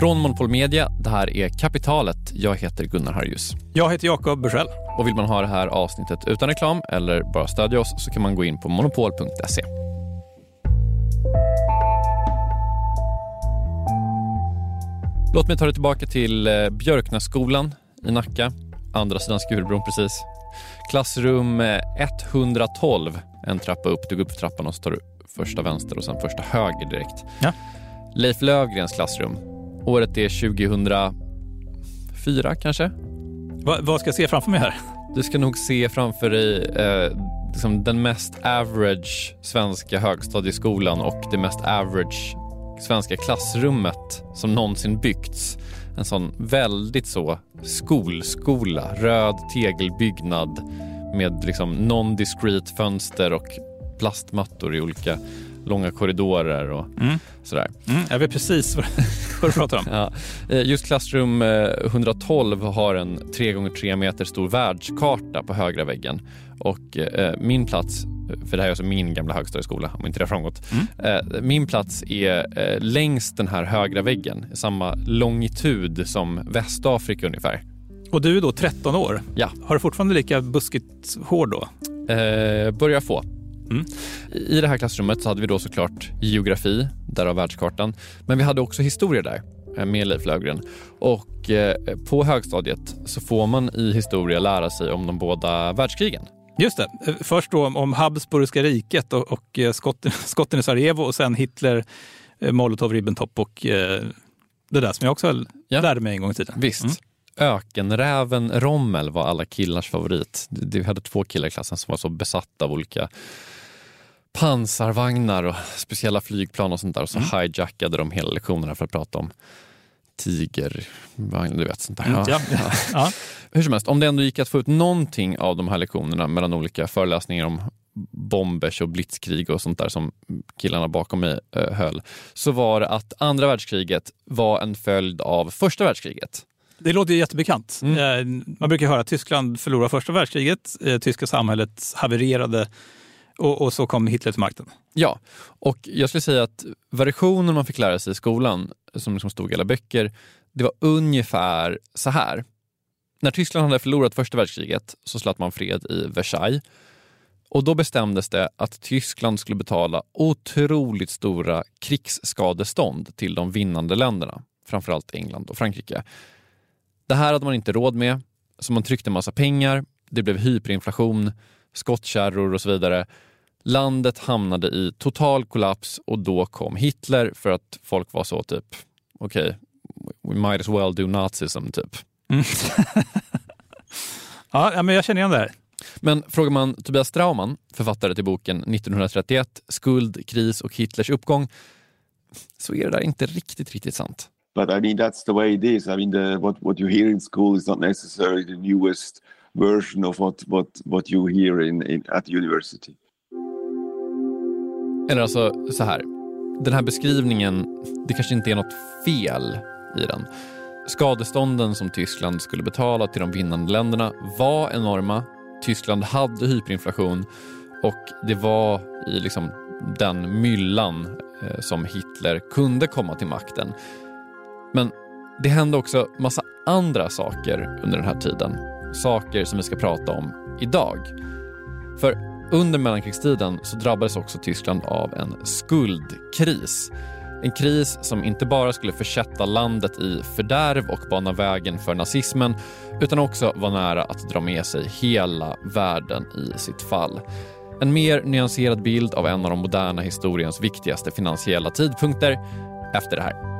Från Monopol Media, det här är Kapitalet. Jag heter Gunnar Harjus. Jag heter Jakob Bursell. Och vill man ha det här avsnittet utan reklam eller bara stödja oss så kan man gå in på monopol.se. Låt mig ta dig tillbaka till eh, Björknässkolan i Nacka, andra sidan Skurubron precis. Klassrum 112, eh, en trappa upp. Du går upp för trappan och så tar du första vänster och sen första höger direkt. Ja. Leif Lövgrens klassrum. Året är 2004 kanske? Va, vad ska jag se framför mig här? Du ska nog se framför dig eh, liksom den mest average svenska högstadieskolan och det mest average svenska klassrummet som någonsin byggts. En sån väldigt så skolskola, röd tegelbyggnad med liksom non-discrete fönster och plastmattor i olika långa korridorer och mm. sådär. Mm, jag vet precis vad, du pratar om. ja. Eh, just klassrum 112 eh, har en 3x3 meter stor världskarta på högra väggen och eh, min plats för det här är alltså min gamla högstadieskola om inte det har framgått. Mm. Min plats är längs den här högra väggen, samma longitud som Västafrika ungefär. Och du är då 13 år? Ja. Har du fortfarande lika buskigt hår då? Eh, börjar få. Mm. I det här klassrummet så hade vi då såklart geografi, därav världskartan. Men vi hade också historia där eh, med Leif Löfgren. Och eh, på högstadiet så får man i historia lära sig om de båda världskrigen. Just det. Eh, först då om Habsburgska riket och, och skotten, skotten i Sarajevo och sen Hitler, Molotov, Ribbentrop och det där som jag också ja. lärde mig en gång i tiden. Visst. Mm. Ökenräven Rommel var alla killars favorit. Vi hade två killar i klassen som var så besatta av olika pansarvagnar och speciella flygplan och sånt där. Och så mm. hijackade de hela lektionerna för att prata om tigervagn, du vet sånt där. Mm, ja. Ja. ja. Hur som helst, om det ändå gick att få ut någonting av de här lektionerna mellan olika föreläsningar om bombers och blitzkrig och sånt där som killarna bakom mig eh, höll, så var det att andra världskriget var en följd av första världskriget. Det låter jättebekant. Mm. Eh, man brukar höra att Tyskland förlorade första världskriget, eh, tyska samhället havererade och, och, så kom Hitler till makten. Ja, och jag skulle säga att versionen man fick lära sig i skolan, som liksom stod i alla böcker, det var ungefär så här. När Tyskland hade förlorat första världskriget så slöt man fred i Versailles. Och då bestämdes det att Tyskland skulle betala otroligt stora krigsskadestånd till de vinnande länderna, framförallt England och Frankrike. Det här hade man inte råd med, så man tryckte en massa pengar, det blev hyperinflation, skottkärror och så vidare. Landet hamnade i total kollaps och då kom Hitler för att folk var så typ, okej, okay, we might as well do nazism typ. Mm. ja, men jag känner igen det här. Men frågar man Tobias Strauman, författare till boken 1931, Skuld, kris och Hitlers uppgång, så är det där inte riktigt, riktigt sant. But I mean that's the way it is. I mean the, what, what you hear in school is not necessarily the newest version of what, what, what you hear in, in, at university. Eller alltså så här, den här beskrivningen, det kanske inte är något fel i den. Skadestånden som Tyskland skulle betala till de vinnande länderna var enorma. Tyskland hade hyperinflation och det var i liksom den myllan eh, som Hitler kunde komma till makten. Men det hände också massa andra saker under den här tiden. Saker som vi ska prata om idag. För under mellankrigstiden så drabbades också Tyskland av en skuldkris. En kris som inte bara skulle försätta landet i fördärv och bana vägen för nazismen utan också var nära att dra med sig hela världen i sitt fall. En mer nyanserad bild av en av de moderna historiens viktigaste finansiella tidpunkter efter det här.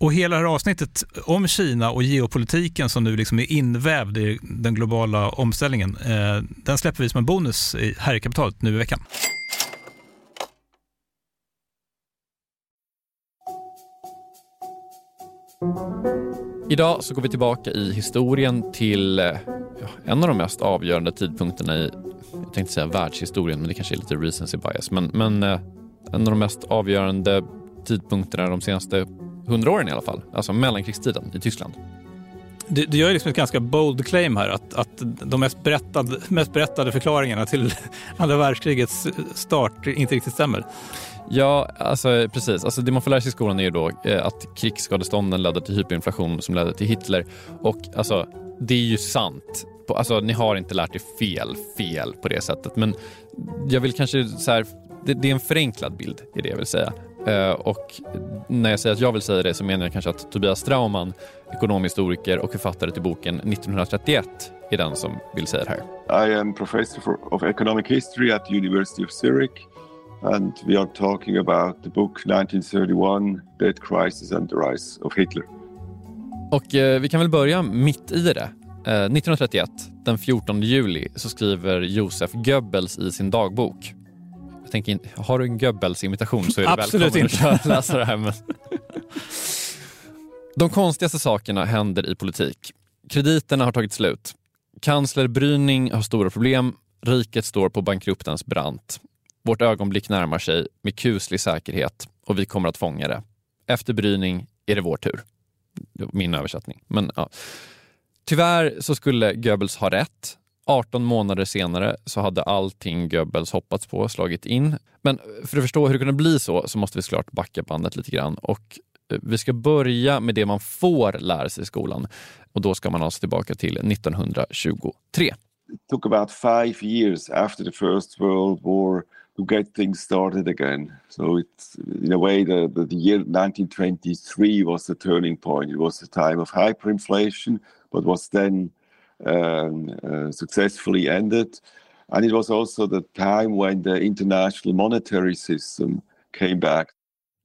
Och hela det här avsnittet om Kina och geopolitiken som nu liksom är invävd i den globala omställningen, eh, den släpper vi som en bonus här i kapitalet nu i veckan. Idag så går vi tillbaka i historien till eh, en av de mest avgörande tidpunkterna i, jag tänkte säga världshistorien, men det kanske är lite recency bias, men, men eh, en av de mest avgörande tidpunkterna de senaste hundra åren i alla fall, alltså mellankrigstiden i Tyskland. Du, du gör liksom ett ganska bold claim här att, att de mest berättade, mest berättade förklaringarna till andra världskrigets start inte riktigt stämmer. Ja, alltså, precis. Alltså, det man får lära sig i skolan är ju då eh, att krigsskadestånden ledde till hyperinflation som ledde till Hitler. Och alltså, det är ju sant. Alltså, ni har inte lärt er fel, fel på det sättet. Men jag vill kanske så här, det, det är en förenklad bild i det jag vill säga. Eh, och när jag säger att jag vill säga det så menar jag kanske att Tobias Strauman, ekonomhistoriker och författare till boken 1931, är den som vill säga det här. I am professor of economic history at University of Zurich and we are talking about the book 1931, Debt Crisis and the Rise of Hitler. Och eh, vi kan väl börja mitt i det. Eh, 1931, den 14 juli, så skriver Josef Goebbels i sin dagbok jag tänker, har du en Goebbels-imitation så är du Absolut välkommen inte. att läsa det här. Men... De konstigaste sakerna händer i politik. Krediterna har tagit slut. Kansler Bryning har stora problem. Riket står på bankruttens brant. Vårt ögonblick närmar sig med kuslig säkerhet och vi kommer att fånga det. Efter Bryning är det vår tur. Min översättning. Men, ja. Tyvärr så skulle Goebbels ha rätt. 18 månader senare så hade allting Goebbels hoppats på slagit in. Men för att förstå hur det kunde bli så, så måste vi såklart backa bandet lite grann. Och eh, vi ska börja med det man får lära sig i skolan. Och då ska man alltså tillbaka till 1923. It took about five years after the First World War to get things started again. So it's in a way the, the, the year 1923 was the turning point. It was the time of hyperinflation, but was then um, uh, successfully ended. And it was also the time when the international monetary system came back.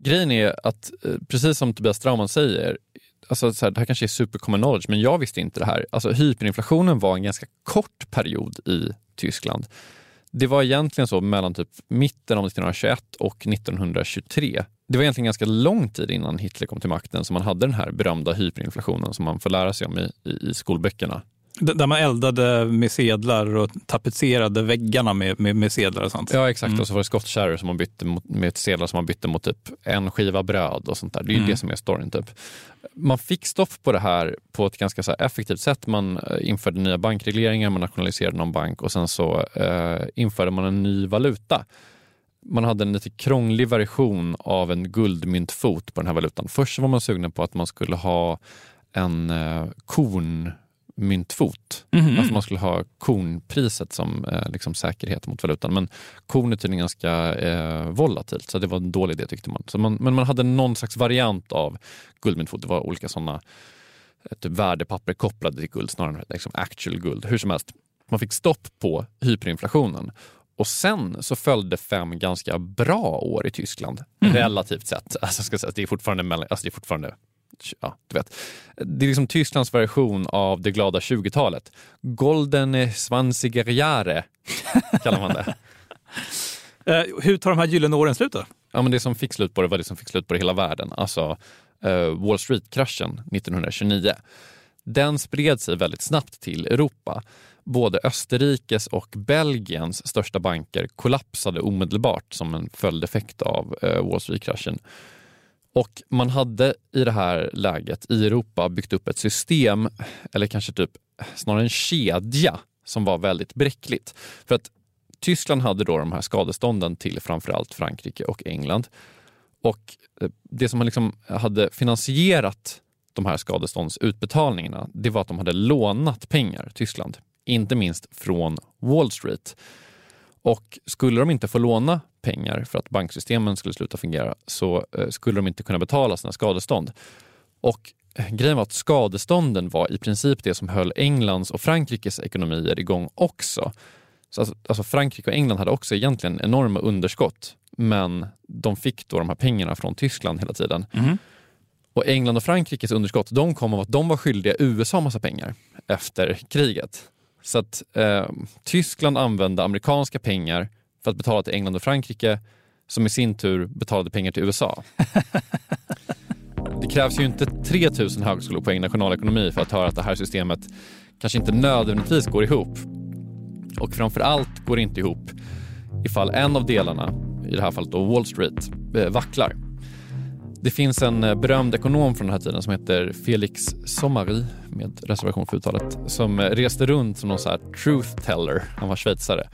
Grejen är att, eh, precis som Tobias Strauman säger, alltså så här, det här kanske är supercommon knowledge, men jag visste inte det här. Alltså, hyperinflationen var en ganska kort period i Tyskland. Det var egentligen så mellan typ mitten av 1921 och 1923. Det var egentligen ganska lång tid innan Hitler kom till makten som man hade den här berömda hyperinflationen som man får lära sig om i, i, i skolböckerna. Där man eldade med sedlar och tapetserade väggarna med, med, med sedlar och sånt. Ja exakt, mm. och så var det skottkärror som man bytte mot, med sedlar som man bytte mot typ en skiva bröd och sånt där. Det är ju mm. det som är storyn. Typ. Man fick stopp på det här på ett ganska så effektivt sätt. Man eh, införde nya bankregleringar, man nationaliserade någon bank och sen så eh, införde man en ny valuta. Man hade en lite krånglig version av en guldmyntfot på den här valutan. Först var man sugen på att man skulle ha en eh, korn myntfot. Mm -hmm. Alltså man skulle ha kornpriset som eh, liksom säkerhet mot valutan. Men korn är tydligen ganska eh, volatilt, så det var en dålig idé tyckte man. Man. Men man hade någon slags variant av guldmyntfot. Det var olika sådana eh, typ värdepapper kopplade till guld snarare än liksom actual guld. Hur som helst, man fick stopp på hyperinflationen. Och sen så följde fem ganska bra år i Tyskland, mm. relativt sett. Alltså, ska säga, det, är fortfarande, alltså, det är fortfarande ja, du vet. Det är liksom Tysklands version av det glada 20-talet. Goldene Zwanziger Jahre kallar man det. Eh, hur tar de här gyllene åren slut då? Ja, men det som fick slut på det var det som fick slut på det hela världen. Alltså eh, Wall Street-kraschen 1929. Den spred sig väldigt snabbt till Europa. Både Österrikes och Belgiens största banker kollapsade omedelbart som en följdeffekt av eh, Wall Street-kraschen. Och man hade i det här läget i Europa byggt upp ett system, eller kanske typ snarare en kedja, som var väldigt bräckligt. För att Tyskland hade då de här skadestånden till framförallt Frankrike och England. Och eh, det som liksom hade finansierat de här skadeståndsutbetalningarna, det var att de hade lånat pengar, Tyskland. Inte minst från Wall Street. Och skulle de inte få låna pengar för att banksystemen skulle sluta fungera så eh, skulle de inte kunna betala sina skadestånd. Och eh, grejen var att skadestånden var i princip det som höll Englands och Frankrikes ekonomier igång också. Så alltså, alltså Frankrike och England hade också egentligen enorma underskott men de fick då de här pengarna från Tyskland hela tiden. Mm. Och England och Frankrikes underskott de kom av att de var skyldiga USA massa pengar efter kriget. Så att eh, Tyskland använde amerikanska pengar för att betala till England och Frankrike som i sin tur betalade pengar till USA. Det krävs ju inte 3000 högskolepoäng nationalekonomi för att höra att det här systemet kanske inte nödvändigtvis går ihop. Och framför allt går det inte ihop ifall en av delarna, i det här fallet då Wall Street, eh, vacklar. Det finns en eh, berömd ekonom från den här tiden som heter Felix Sommary, med reservation för uttalet, som eh, reste runt som någon så här truth teller. Han var schweizare.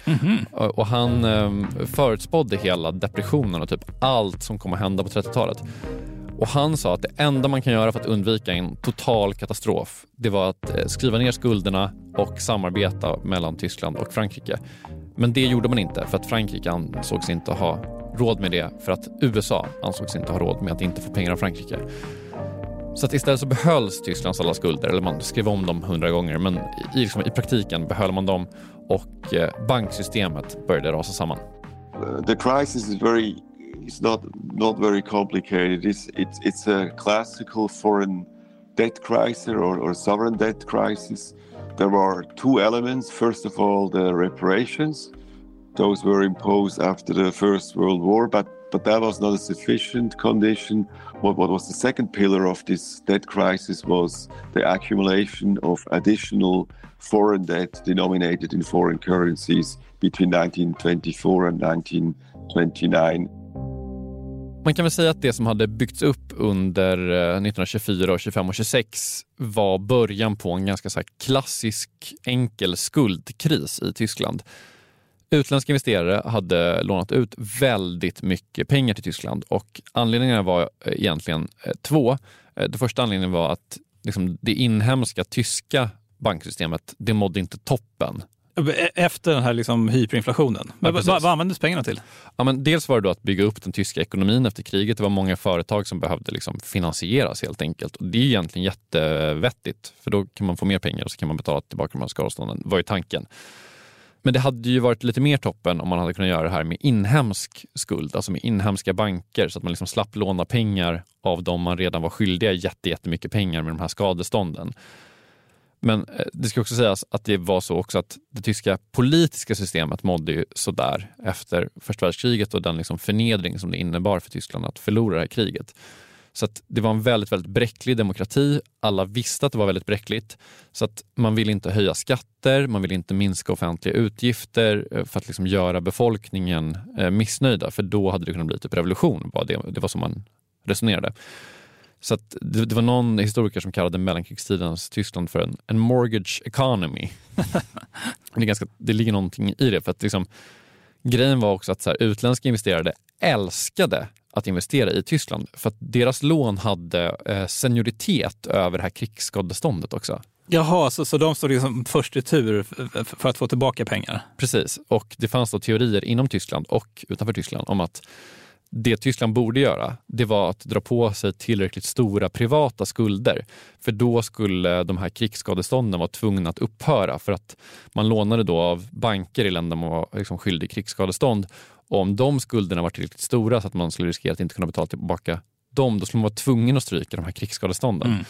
Och han eh, förutspådde hela depressionen och typ allt som kommer hända på 30-talet. Och han sa att det enda man kan göra för att undvika en total katastrof, det var att eh, skriva ner skulderna och samarbeta mellan Tyskland och Frankrike. Men det gjorde man inte för att Frankrike ansågs inte ha råd med det för att USA ansågs inte ha råd med att inte få pengar av Frankrike. Så att istället så behölls Tysklands alla skulder, eller man skrev om dem hundra gånger, men i, liksom, i praktiken behöll man dem och eh, banksystemet började rasa samman. Uh, the crisis is very it's not not very complicated. It's it's, it's a classical foreign debt crisis or, or sovereign debt crisis. There were two elements. First of all the reparations. Those were imposed after the first world war but but that was not a sufficient condition what, what was the second pillar of this debt crisis was the accumulation of additional foreign debt denominated in foreign currencies between 1924 and 1929 Man kan väl säga att det som hade byggts upp under eh, 1924, och 25 och 26 var början på en ganska så här klassisk enkel skuldkris i Tyskland. Utländska investerare hade lånat ut väldigt mycket pengar till Tyskland och anledningarna var eh, egentligen eh, två. Eh, Den första anledningen var att liksom, det inhemska tyska banksystemet, det mådde inte toppen. Efter den här liksom hyperinflationen. Men precis. vad, vad användes pengarna till? Ja, men dels var det då att bygga upp den tyska ekonomin efter kriget. Det var många företag som behövde liksom finansieras helt enkelt. Och det är egentligen jättevettigt, för då kan man få mer pengar och så kan man betala tillbaka de här skadestånden, var ju tanken. Men det hade ju varit lite mer toppen om man hade kunnat göra det här med inhemsk skuld, alltså med inhemska banker så att man liksom slapp låna pengar av dem man redan var skyldiga jättemycket pengar med de här skadestånden. Men eh, det ska också sägas att det var så också att det tyska politiska systemet mådde ju sådär efter första världskriget och den liksom förnedring som det innebar för Tyskland att förlora det här kriget. Så att det var en väldigt, väldigt bräcklig demokrati. Alla visste att det var väldigt bräckligt. Så att man ville inte höja skatter, man ville inte minska offentliga utgifter eh, för att liksom göra befolkningen eh, missnöjda. För då hade det kunnat bli typ revolution. Det, var så man resonerade. Så att det, det var någon historiker som kallade mellankrigstidens Tyskland för en, en mortgage economy. det, ganska, det ligger någonting i det. för att liksom, Grejen var också att så här, utländska investerare älskade att investera i Tyskland för att deras lån hade eh, senioritet över det här krigsskadeståndet också. Jaha, så, så de står liksom först i tur för att få tillbaka pengar? Precis, och det fanns då teorier inom Tyskland och utanför Tyskland om att det Tyskland borde göra, det var att dra på sig tillräckligt stora privata skulder. För då skulle de här krigsskadestånden vara tvungna att upphöra för att man lånade då av banker i länder man var liksom skyldig krigsskadestånd. Och om de skulderna var tillräckligt stora så att man skulle riskera att inte kunna betala tillbaka dem, då skulle man vara tvungen att stryka de här krigsskadestånden. Mm.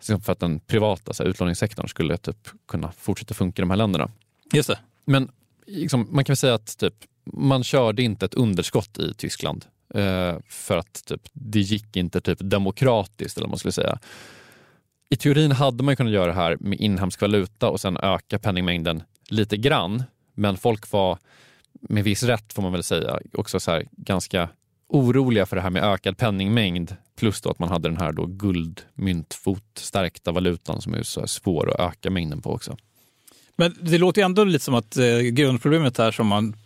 Så För att den privata så här, utlåningssektorn skulle typ kunna fortsätta funka i de här länderna. Just det. Men liksom, man kan väl säga att typ, man körde inte ett underskott i Tyskland eh, för att typ, det gick inte typ, demokratiskt, eller vad man skulle säga. I teorin hade man kunnat göra det här med inhemsk valuta och sen öka penningmängden lite grann. Men folk var, med viss rätt får man väl säga, också så här, ganska oroliga för det här med ökad penningmängd. Plus då att man hade den här då guldmyntfotstärkta valutan som är så svår att öka mängden på också. Men det låter ju ändå lite som att eh, grundproblemet här som man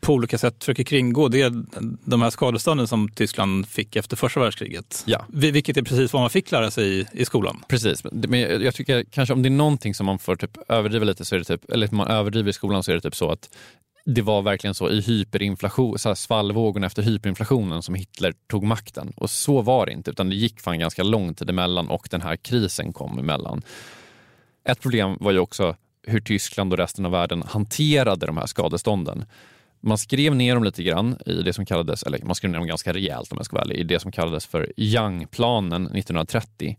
på olika sätt försöker kringgå, det är de här skadestånden som Tyskland fick efter första världskriget. Ja. Vi- Vilket är precis vad man fick lära sig i, i skolan. Precis, men jag jag tycker kanske om det är någonting som man får typ överdriva lite, så är det typ, eller man överdriver i skolan så är det typ så att det var verkligen så i hyperinflation, så här svallvågorna efter hyperinflationen som Hitler tog makten. Och så var det inte, utan det gick fan ganska lång tid emellan och den här krisen kom emellan. Ett problem var ju också hur Tyskland och resten av världen hanterade de här skadestånden. Man skrev ner dem lite grann i det som kallades, eller man skrev ner dem ganska rejält om jag ska vara ärlig, i det som kallades för Young-planen 1930.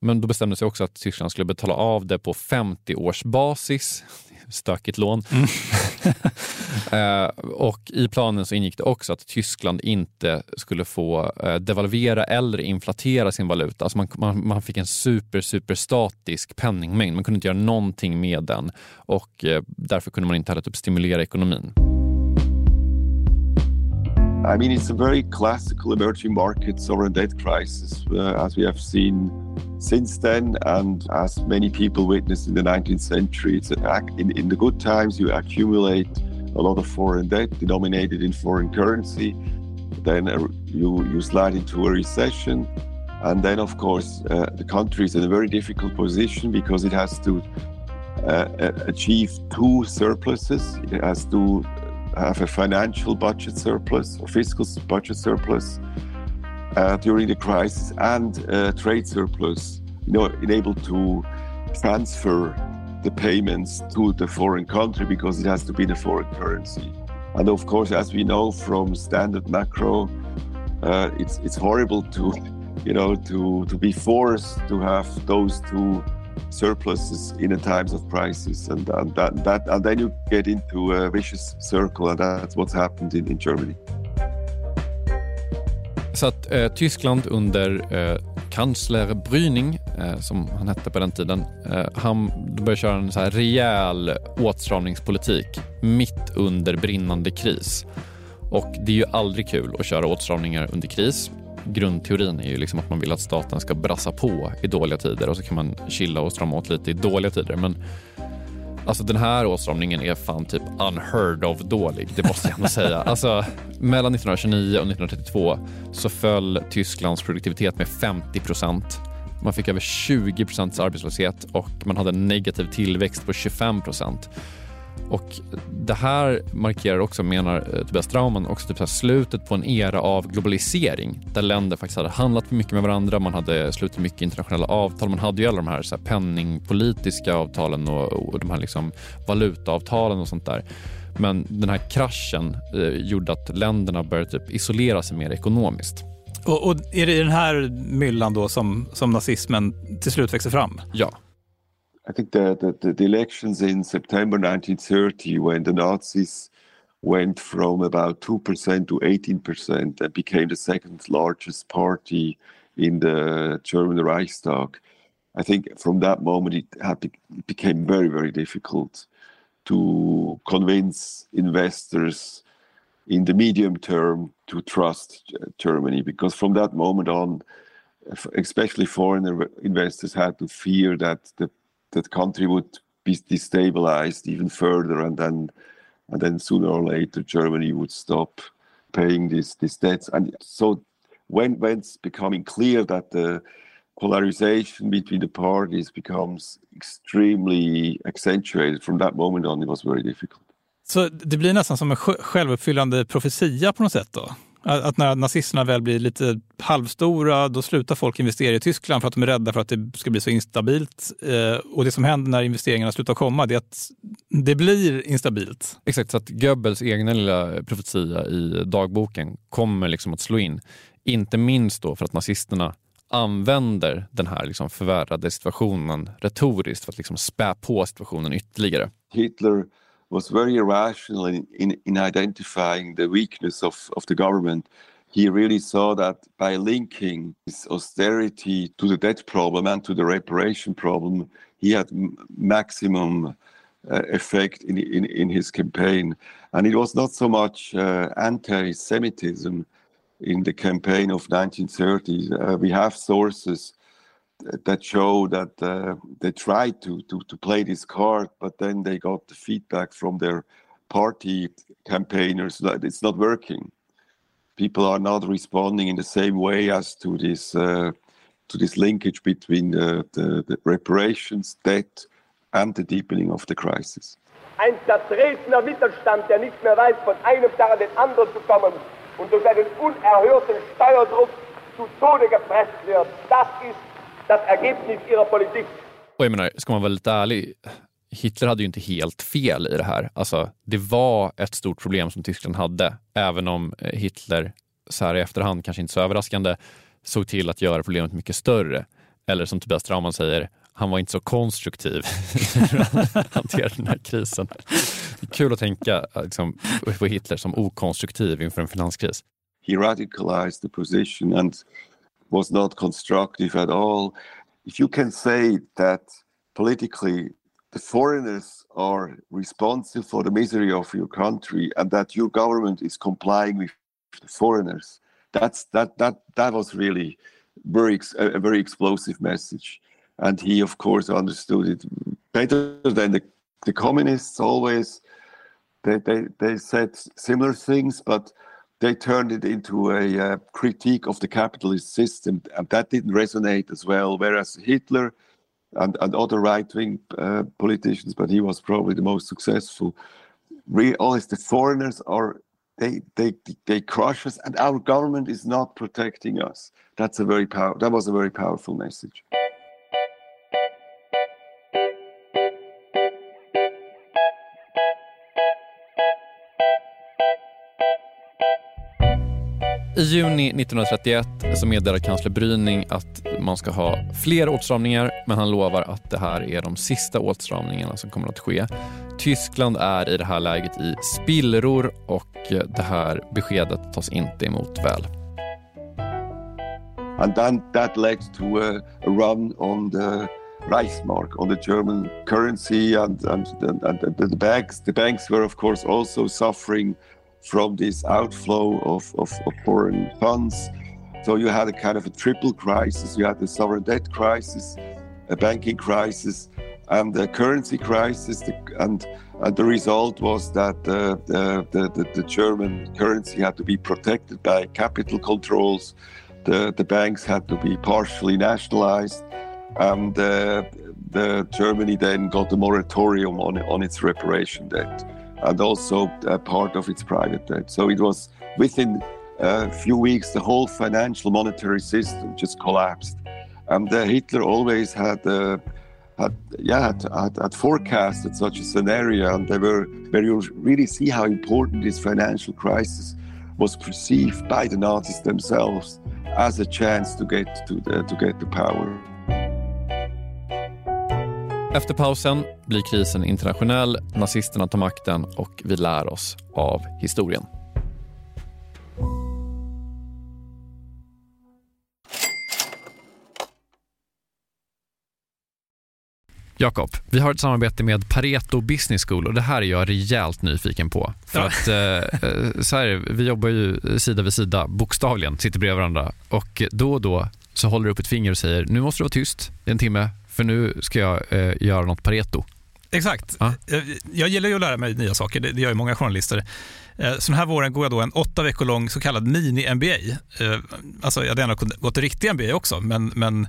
Men då bestämde sig också att Tyskland skulle betala av det på 50 års basis. Stökigt lån. eh, och i planen så ingick det också att Tyskland inte skulle få eh, devalvera eller inflatera sin valuta. Alltså man, man, man fick en super, super statisk penningmängd. Man kunde inte göra någonting med den och eh, därför kunde man inte heller typ stimulera ekonomin. I mean, it's a very classical emerging market sovereign debt crisis, uh, as we have seen since then, and as many people witnessed in the 19th century. It's an act, in, in the good times, you accumulate a lot of foreign debt denominated in foreign currency. Then uh, you, you slide into a recession. And then, of course, uh, the country is in a very difficult position because it has to uh, achieve two surpluses. It has to have a financial budget surplus or fiscal budget surplus uh, during the crisis and a trade surplus, you know, enabled to transfer the payments to the foreign country because it has to be the foreign currency. And of course, as we know from standard macro, uh, it's it's horrible to, you know, to to be forced to have those two surpluses in a times of crisis, and, and that that and then you get into a vicious circle, and that's what's happened in, in Germany. Så att eh, Tyskland under eh, kansler Brüning, eh, som han hette på den tiden, eh, han började köra en så här rejäl åtstramningspolitik mitt under brinnande kris. Och det är ju aldrig kul att köra åtstramningar under kris. Grundteorin är ju liksom att man vill att staten ska brassa på i dåliga tider och så kan man chilla och strama åt lite i dåliga tider. Men Alltså den här åtstramningen är fan typ unheard of dålig, det måste jag ändå säga. Alltså, mellan 1929 och 1932 så föll Tysklands produktivitet med 50 procent. Man fick över 20 procents arbetslöshet och man hade en negativ tillväxt på 25 procent. Och det här markerar också, menar eh, Tobias Strauman, också typ slutet på en era av globalisering där länder faktiskt hade handlat mycket med varandra, man hade slutit mycket internationella avtal, man hade ju alla de här, så här penningpolitiska avtalen och, och de här liksom valutaavtalen och sånt där. Men den här kraschen eh, gjorde att länderna började typ isolera sig mer ekonomiskt. Och, och är det i den här myllan då som, som nazismen till slut växer fram? Ja. I think the, the, the elections in September 1930, when the Nazis went from about 2% to 18% and became the second largest party in the German Reichstag, I think from that moment it, had, it became very, very difficult to convince investors in the medium term to trust Germany because from that moment on, especially foreign investors had to fear that the that country would be destabilized even further and then and then sooner or later Germany would stop paying these these debts and so when when it's becoming clear that the polarization between the parties becomes extremely accentuated from that moment on it was very difficult. Så det blir nästan en självuppfyllande profetia på något? Att när nazisterna väl blir lite halvstora, då slutar folk investera i Tyskland för att de är rädda för att det ska bli så instabilt. Och det som händer när investeringarna slutar komma, det är att det blir instabilt. Exakt, så att Goebbels egna lilla profetia i dagboken kommer liksom att slå in. Inte minst då för att nazisterna använder den här liksom förvärrade situationen retoriskt för att liksom spä på situationen ytterligare. Hitler was very rational in, in, in identifying the weakness of, of the government. He really saw that by linking his austerity to the debt problem and to the reparation problem, he had maximum uh, effect in, in, in his campaign. And it was not so much uh, anti Semitism in the campaign of 1930. Uh, we have sources that show that uh, they tried to, to, to play this card, but then they got the feedback from their party campaigners that it's not working. People are not responding in the same way as to this uh, to this linkage between the, the, the, reparations, debt, and the deepening of the crisis. Ein zertretener Mittelstand, der nicht mehr weiß, von einem Tag an den anderen zu kommen und durch einen unerhörten Steuerdruck zu Tode gepresst wird, das ist das Ergebnis ihrer politik. Och jag menar, ska man vara lite ärlig, Hitler hade ju inte helt fel i det här. Alltså, det var ett stort problem som Tyskland hade, även om eh, Hitler så här i efterhand, kanske inte så överraskande, såg till att göra problemet mycket större. Eller som Tobias Trauman säger, han var inte så konstruktiv att hantera den här krisen. Det är kul att tänka liksom, på Hitler som okonstruktiv inför en finanskris. He radicalized the position and was not constructive at all. If you can say that politically the foreigners are responsible for the misery of your country and that your government is complying with the foreigners, that's that that that was really very a very explosive message. And he, of course, understood it better than the, the communists always. They, they, they said similar things, but they turned it into a uh, critique of the capitalist system, and that didn't resonate as well. Whereas Hitler and, and other right wing uh, politicians, but he was probably the most successful, realized the foreigners are. They, they they crush us and our government is not protecting us that's a very power that was a very powerful message I juni 1931 så meddelar kansler Bryning att man ska ha fler åtstramningar men han lovar att det här är de sista åtstramningarna som kommer att ske. Tyskland är i det här läget i spillror och det här beskedet tas inte emot väl. And then that led to a, a run on the Reichsmark, on the German currency, and, and, and, and the, the banks. The banks were, of course, also suffering from this outflow of, of, of, foreign funds. So you had a kind of a triple crisis. You had the sovereign debt crisis, a banking crisis, and the currency crisis. And, and the result was that uh, the, the, the, German currency had to be protected by capital controls. The, the banks had to be partially nationalized. And uh, the Germany then got a moratorium on, on its reparation debt and also part of its private debt. So it was within a few weeks, the whole financial monetary system just collapsed. And uh, Hitler always had, uh, had, yeah, had, had, had, forecasted such a scenario, and they were where you really see how important this financial crisis was perceived by the Nazis themselves as a chance to get to the, to get the power. Efter pausen blir krisen internationell, nazisterna tar makten och vi lär oss av historien. Jakob, vi har ett samarbete med Pareto Business School och det här är jag rejält nyfiken på. För att eh, eh, så här, vi jobbar ju sida vid sida, bokstavligen, sitter bredvid varandra och då och då så håller du upp ett finger och säger nu måste du vara tyst, det är en timme, för nu ska jag eh, göra något Pareto. Exakt. Ja. Eh, jag gillar ju att lära mig nya saker, det, gör ju många journalister. Eh, så den här våren går jag då en åtta veckor lång så kallad mini-MBA. Eh, alltså jag hade gärna gått en riktig MBA också, men, men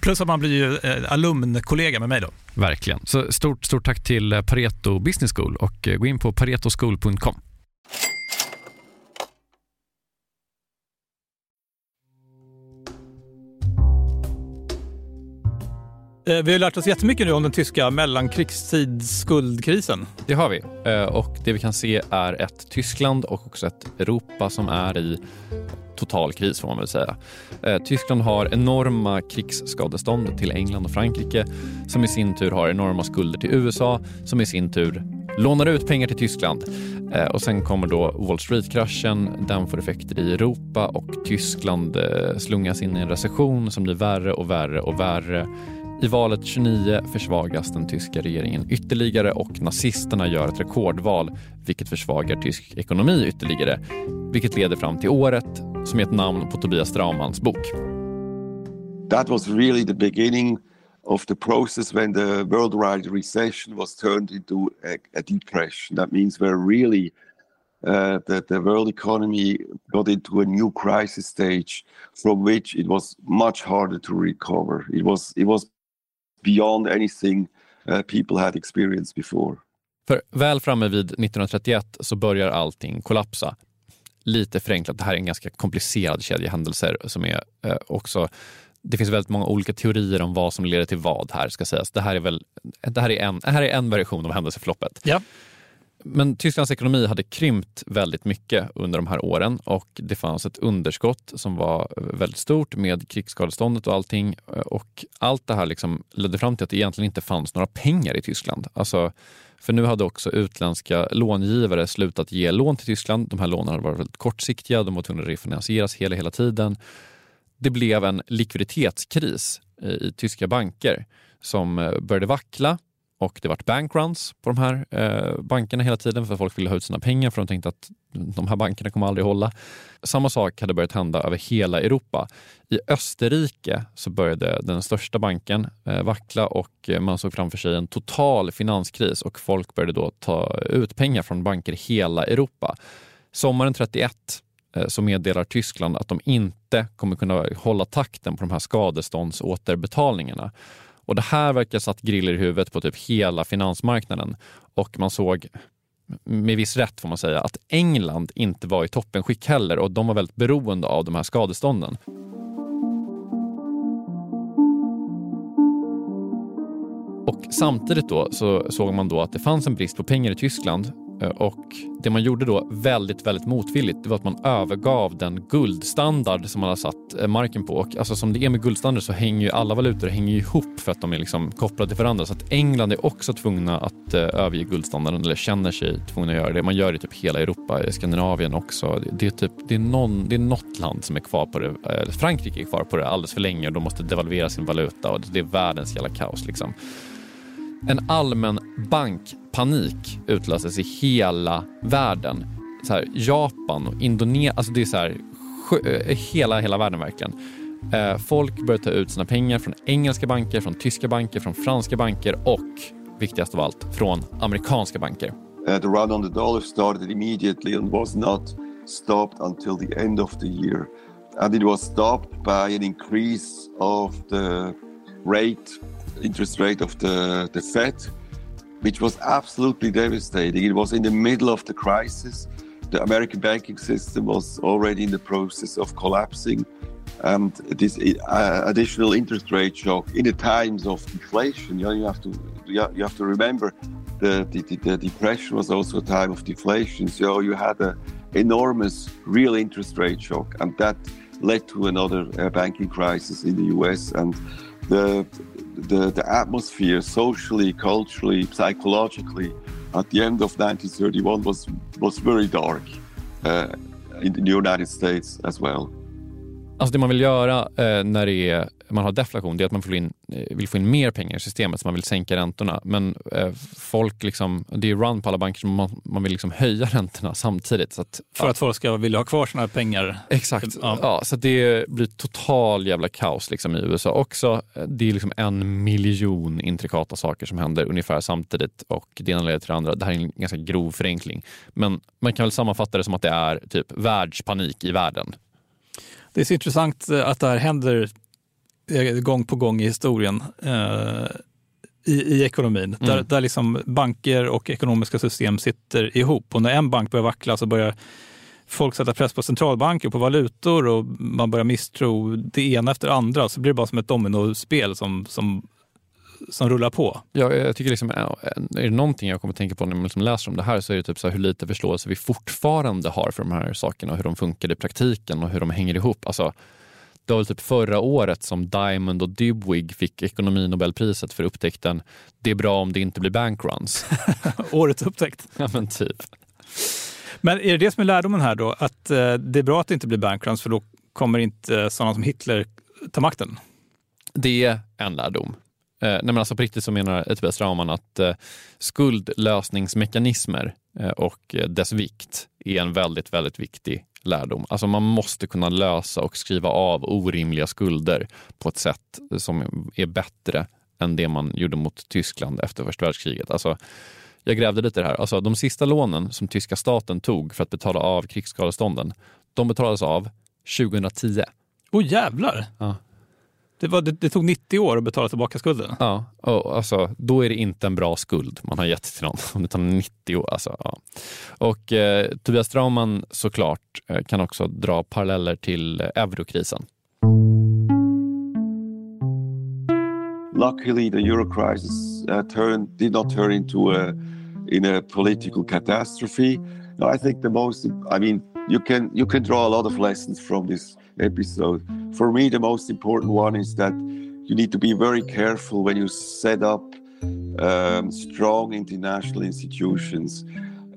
Plus att man blir ju eh, alumnkollega med mig då. Verkligen. Så stort, stort tack till eh, Pareto Business School och eh, gå in på paretoschool.com. Vi har lärt oss jättemycket nu om den tyska mellankrigstidsskuldkrisen. Det har vi. Och det vi kan se är ett Tyskland och också ett Europa som är i total kris får man väl säga. Eh, Tyskland har enorma krigsskadestånd till England och Frankrike som i sin tur har enorma skulder till USA som i sin tur lånar ut pengar till Tyskland. Eh, och sen kommer då Wall Street-kraschen. Den får effekter i Europa och Tyskland eh, slungas in i en recession som blir värre och värre och värre. I valet 29 försvagas den tyska regeringen ytterligare och nazisterna gör ett rekordval vilket försvagar tysk ekonomi ytterligare. Vilket leder fram till året som är ett namn på Tobias Straumans bok. That was really the beginning of the process when the worldwide recession was turned into a, a depression. That means where really uh, the, the world economy got into a new crisis stage from which it was much harder to recover. It was, it was beyond anything uh, people had experienced before. För väl framme vid 1931 så börjar allting kollapsa. Lite förenklat, det här är en ganska komplicerad kedja händelser som är eh, också det finns väldigt många olika teorier om vad som leder till vad här ska sägas. Det här är, väl, det här är, en, det här är en version av händelseförloppet. Ja. Men Tysklands ekonomi hade krympt väldigt mycket under de här åren och det fanns ett underskott som var väldigt stort med krigsskadeståndet och allting. Och allt det här liksom ledde fram till att det egentligen inte fanns några pengar i Tyskland. Alltså, för nu hade också utländska långivare slutat ge lån till Tyskland. De här lånen hade varit väldigt kortsiktiga, de var tvungna att refinansieras hela, hela tiden. Det blev en likviditetskris i tyska banker som eh, började vackla och det vart bankruns på de här eh, bankerna hela tiden för att folk ville ha ut sina pengar för de tänkte att de här bankerna kommer aldrig hålla. Samma sak hade börjat hända över hela Europa. I Österrike så började den största banken eh, vackla och eh, man såg framför sig en total finanskris och folk började då ta ut pengar från banker i hela Europa. Sommaren 31 eh, så meddelar Tyskland att de inte kommer kunna hålla takten på de här skadeståndsåterbetalningarna. Och det här verkar satt griller i huvudet på typ hela finansmarknaden. Och man såg med viss rätt får man säga att England inte var i toppenskick heller. Och de var väldigt beroende av de här skadestånden. Och samtidigt då så såg man då att det fanns en brist på pengar i Tyskland. Eh, och det man gjorde då väldigt, väldigt motvilligt det var att man övergav den guldstandard som man har satt eh, marken på. Och alltså som det är med guldstandard så hänger ju alla valutor hänger ihop för att de är liksom kopplade till varandra. Så att England är också tvungna att eh, överge guldstandarden eller känner sig tvungna att göra det. Man gör det i typ hela Europa, i Skandinavien också. Det, är typ, det är, någon, det är något land som är kvar på det, Frankrike är kvar på det alldeles för länge och de måste devalvera sin valuta och det är världens jävla kaos liksom. En allmän bankpanik utlöses i hela världen. Så här, Japan och Indonesien, alltså det är så här, eh, hela, hela världen verkligen. Eh, folk börjar ta ut sina pengar från engelska banker, från tyska banker, från franska banker och viktigast av allt, från amerikanska banker. Uh, the run on the dollar started immediately and was not stopped until the end of the year. And it was stopped by an increase of the rate, interest rate of the, the Fed, which was absolutely devastating. It was in the middle of the crisis. The American banking system was already in the process of collapsing. And this uh, additional interest rate shock in the times of inflation, you, know, you have to you have to remember the, the, the depression was also a time of deflation. So you had an enormous real interest rate shock, and that led to another uh, banking crisis in the US. And the, the, the atmosphere, socially, culturally, psychologically, at the end of 1931 was, was very dark uh, in the United States as well. Alltså det man vill göra eh, när det är man har deflation, det är att man in, eh, vill få in mer pengar i systemet, så man vill sänka räntorna. Men eh, folk, liksom, det är run på alla banker, så man, man vill liksom höja räntorna samtidigt. Så att, För ja. att folk ska vilja ha kvar sina pengar? Exakt. Ja. ja. så det blir total jävla kaos liksom, i USA också. Det är liksom en miljon intrikata saker som händer ungefär samtidigt och det ena leder till det andra. Det här är en ganska grov förenkling. Men man kan väl sammanfatta det som att det är typ världspanik i världen. Det är så intressant eh, att det här händer gång på gång i historien eh, i, i ekonomin. Mm. Där, där liksom banker och ekonomiska system sitter ihop. Och när en bank börjar vackla så börjar folk sätta press på centralbanker och på valutor och man börjar misstro det ena efter det andra. Så blir det bara som ett dominospel som, som, som rullar på. Ja, jag tycker liksom, är det någonting jag kommer att tänka på när man liksom läser om det här så är det typ så hur lite förståelse vi fortfarande har för de här sakerna och hur de funkar i praktiken och hur de hänger ihop. Alltså, det var väl typ förra året som Diamond och Dybwig fick ekonominobelpriset för upptäckten “Det är bra om det inte blir bankruns”. Årets upptäckt. ja men typ. Men är det det som är lärdomen här då? Att eh, det är bra att det inte blir bankruns för då kommer inte sådana som Hitler ta makten? Det är en lärdom. Eh, nej men alltså på riktigt så menar Tobias Rauman att eh, skuldlösningsmekanismer eh, och dess vikt är en väldigt, väldigt viktig lärdom. Alltså man måste kunna lösa och skriva av orimliga skulder på ett sätt som är bättre än det man gjorde mot Tyskland efter första världskriget. Alltså, jag grävde lite i det här. Alltså, de sista lånen som tyska staten tog för att betala av krigsskadestånden, de betalades av 2010. Åh oh, jävlar! Ja. Det, var, det, det, tog 90 år att betala tillbaka skulden. Ja, och alltså, då är det inte en bra skuld man har gett till någon. Om det tar 90 år. Alltså, ja. Och eh, Tobias Strauman såklart eh, kan också dra paralleller till eh, eurokrisen. Luckily the euro crisis uh, turned, did not turn into a, in a political catastrophe. No, I think the most, I mean, you can, you can draw a lot of lessons from this episode. For me, the most important one is that you need to be very careful when you set up um, strong international institutions.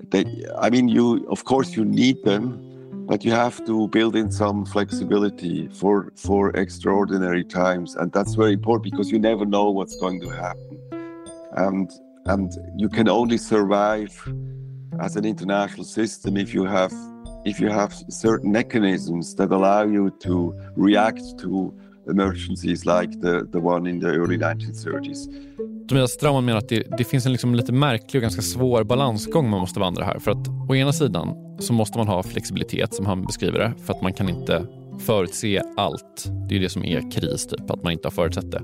That I mean, you of course you need them, but you have to build in some flexibility for for extraordinary times, and that's very important because you never know what's going to happen, and and you can only survive as an international system if you have if you have certain mechanisms that allow you to react to emergencies like the, the one in the early 1930s. Tobias Strauman menar att det, det, finns en liksom lite märklig och ganska svår balansgång man måste vandra här. För att å ena sidan så måste man ha flexibilitet som han beskriver det för att man kan inte förutse allt. Det är det som är kris, typ, att man inte har förutsett det.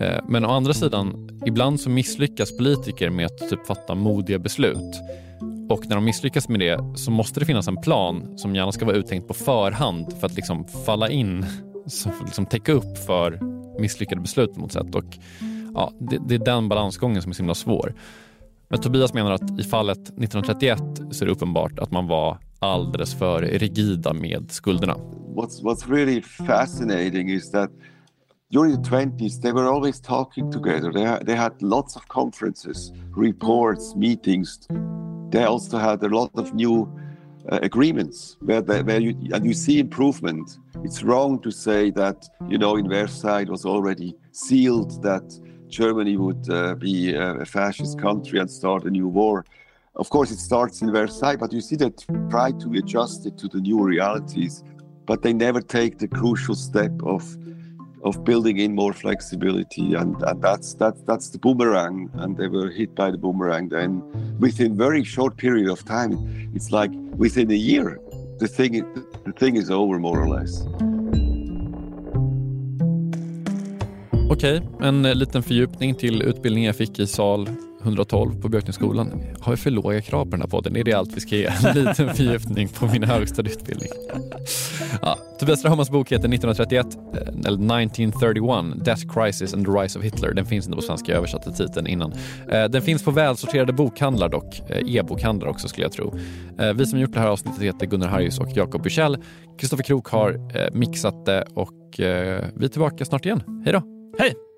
Eh, men å andra sidan, ibland så misslyckas politiker med att typ fatta modiga beslut. Och när de misslyckas med det så måste det finnas en plan som gärna ska vara uttänkt på förhand för att liksom falla in, så att liksom täcka upp för misslyckade beslut på något sätt. Och, ja, det, det, är den balansgången som är så himla svår. Men Tobias menar att i fallet 1931 så är det uppenbart att man var alldeles för rigida med skulderna. What's, what's really fascinating is that during the 20s they were always talking together. They, they had lots of conferences, reports, meetings they also had a lot of new uh, agreements where, they, where you and you see improvement. It's wrong to say that you know in Versailles was already sealed that Germany would uh, be a fascist country and start a new war. Of course, it starts in Versailles, but you see that try to adjust it to the new realities, but they never take the crucial step of of building in more flexibility, and, and that's that's that's the boomerang, and they were hit by the boomerang. Then within very short period of time, it's like within a year, the thing the thing is over more or less. Okej, okay, en eh, liten fördjupning till utbildningen jag fick i sal 112 på Björknässkolan. Har vi för låga krav på den här podden? Är det allt vi ska ge? En liten fördjupning på min högstadieutbildning. Ja, Tobias Rahammars bok heter 1931, eh, eller 1931, Death Crisis and the Rise of Hitler. Den finns inte på svenska, jag översatte titeln innan. Eh, den finns på välsorterade bokhandlar dock, eh, e-bokhandlar också skulle jag tro. Vi som gjort det här avsnittet heter Gunnar Harjus och Jakob Bursell. Kristoffer Krook har mixat det och vi är tillbaka snart igen. Hej då! Hej!